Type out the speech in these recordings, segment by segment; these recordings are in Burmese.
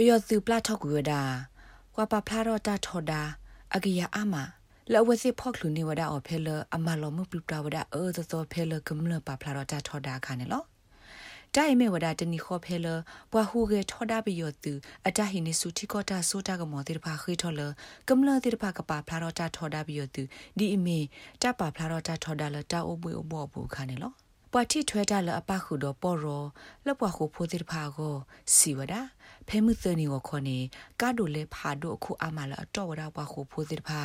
ပယောသူပလထောက်ကွေဒါကွာပဖလာတော့တာထော်ဒါအကရအမလောဝစီဖောက်လူနေဝဒါအဖေလအမလောမပလူတာဝဒါအော်သောဖေလကမလပဖလာတော့တာထော်ဒါခါနေလောတိုင်မေဝဒတနီခောဖဲလဘွာဟုကေထောဒါဘီယောတူအတဟိနေစုတီကောတာဆိုတာကမောတိဖာခိထောလကမလတိဖာကပါဖလာတော့တာထောဒါဘီယောတူဒီအမေတပါဖလာတော့တာထောဒါလတာအိုပွေအဘောဘူးခါနေလော ပွာတိထွဲတာလအပခုတော့ပေါ်ရောလပွားခုဖိုးတိဖာကိုစီဝဒါဖဲမှုသနီဝခေါနေကာဒိုလေဖာဒိုအခုအမလာအတော့ဝဒါပွားခုဖိုးတိဖာ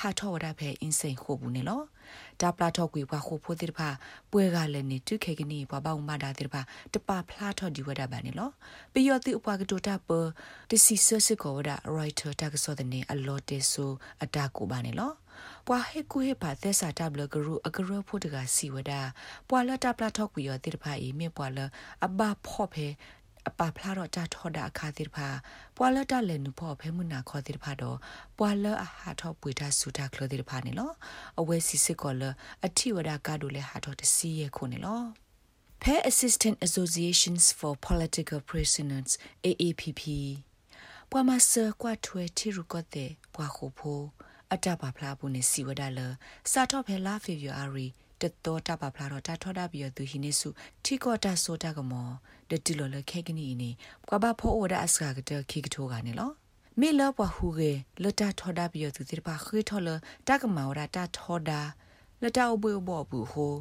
ဟာထောဝဒါဖဲအင်းစိန်ခုဘူးနေလောဒါပလာထော့ကွေပွားခုဖိုးတိဖာပွဲကလည်းနေတုခေကနီပွားပေါင်းမတာတိဖာတပါဖလာထော့ဒီဝဒါဘာနေလောပီယောတိဥပကတိုတာပတစီဆဆကောဝဒါရိုက်တာတကစောတဲ့နေအလော်တေဆူအတာကိုပါနေလော ပွာဟေကူဟေပါသက်စာတဘလဂရုအဂရဖို့တကစီဝဒပွာလတာပလာထော့ကွေယောတိဖာအီမြေပွာလအဘဖော့ဖဲအပဖလာတော့တာထောတာအခါတိဖာပွာလတလည်းနုဖို့ဖဲမှုနာခေါ်တိဖာတော့ပွာလအဟာထောပွေတာဆူတာကလတိဖာနေလောအဝဲစီစစ်ကောလအထိဝဒကာဒိုလေဟာတော့တစီရခုနေလော Pair Assistant Associations for Political Prisoners AAPP ပွာမဆကွာထွဲတီရုကတဲ့ပွာခုဖို အတပါဖလာဘူးနေစီဝဒါလစာတော့ဖဲလာဖေဗူအာရီတတော်တပါဖလာတော့တာထောတာပြီးသူဟိနေစုထီကောတာဆိုတာကမောဒတီလောလခဲကနီနေကွာဘဖောအိုဒါအစကာကတခိကထိုးကနေလောမေလပွားဟူကေလတာထောတာပြီးသူတိပါခိထောလတကမောရာတာထောတာလတာအဘွေဘောဘူးဟို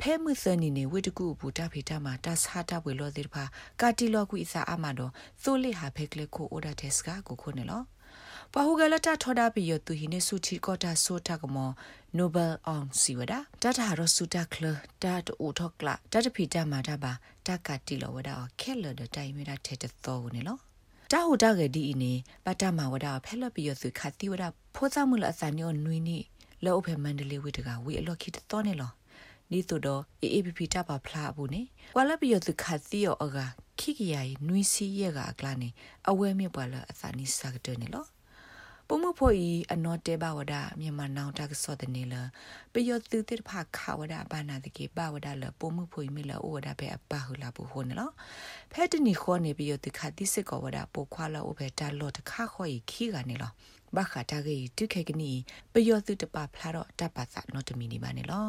ဖဲမှုစနီနေဝိတကူဘူးတာဖေတာမှာတဆာတာဝေလောတိပါကာတီလောကူအစာအမတော့သိုးလိဟာဖဲကလေကိုအိုဒါတက်စကာကိုခုနေလော ပဟုဂလတာထောဒါပီယသူဟိနေစုချီကောတာဆိုတာကမောနိုဘယ်အောင်စီဝဒတတဟာရစုတာကလတတ်အိုထောကလာတတဖီတမာတာပါတကတိလောဝဒါခဲလဒတိုင်မီတာထဲတသောနေလောတာဟူတာကဒီအင်းပတမဝဒါဖဲလပီယသူခတိဝဒါဖောသမူလအစန်ယောနွီနီလောအဖေမန္တလေးဝိတကဝီအလောခိတသောနေလောနီတို့တော့ AAPP တပါဖလားဘူးနေကွာလပီယသူခတိယောအကခိကယာနွီစီရဲ့ကအကလာနေအဝဲမြပွာလအစနီစကတနေလော ပမှုဖို့ဤအနောတေဘဝဒမြန်မာနောင်တကစောတနေလပယောသူတိဖခဝဒဘာနာတကေဘဝဒလပမှုဖို့မိလဩဝဒဘေအပဟုလာဘူးဟိုနော်ဖဲတနီခေါ်နေပယောတိခတိစစ်ကောဝဒပိုခွာလောဘေတာလောတခခေါ်ဤခီကနေလောဘခတာကေတုခေကနီပယောသူတပဖလာတော့တပသနောတမီနေပါနေလော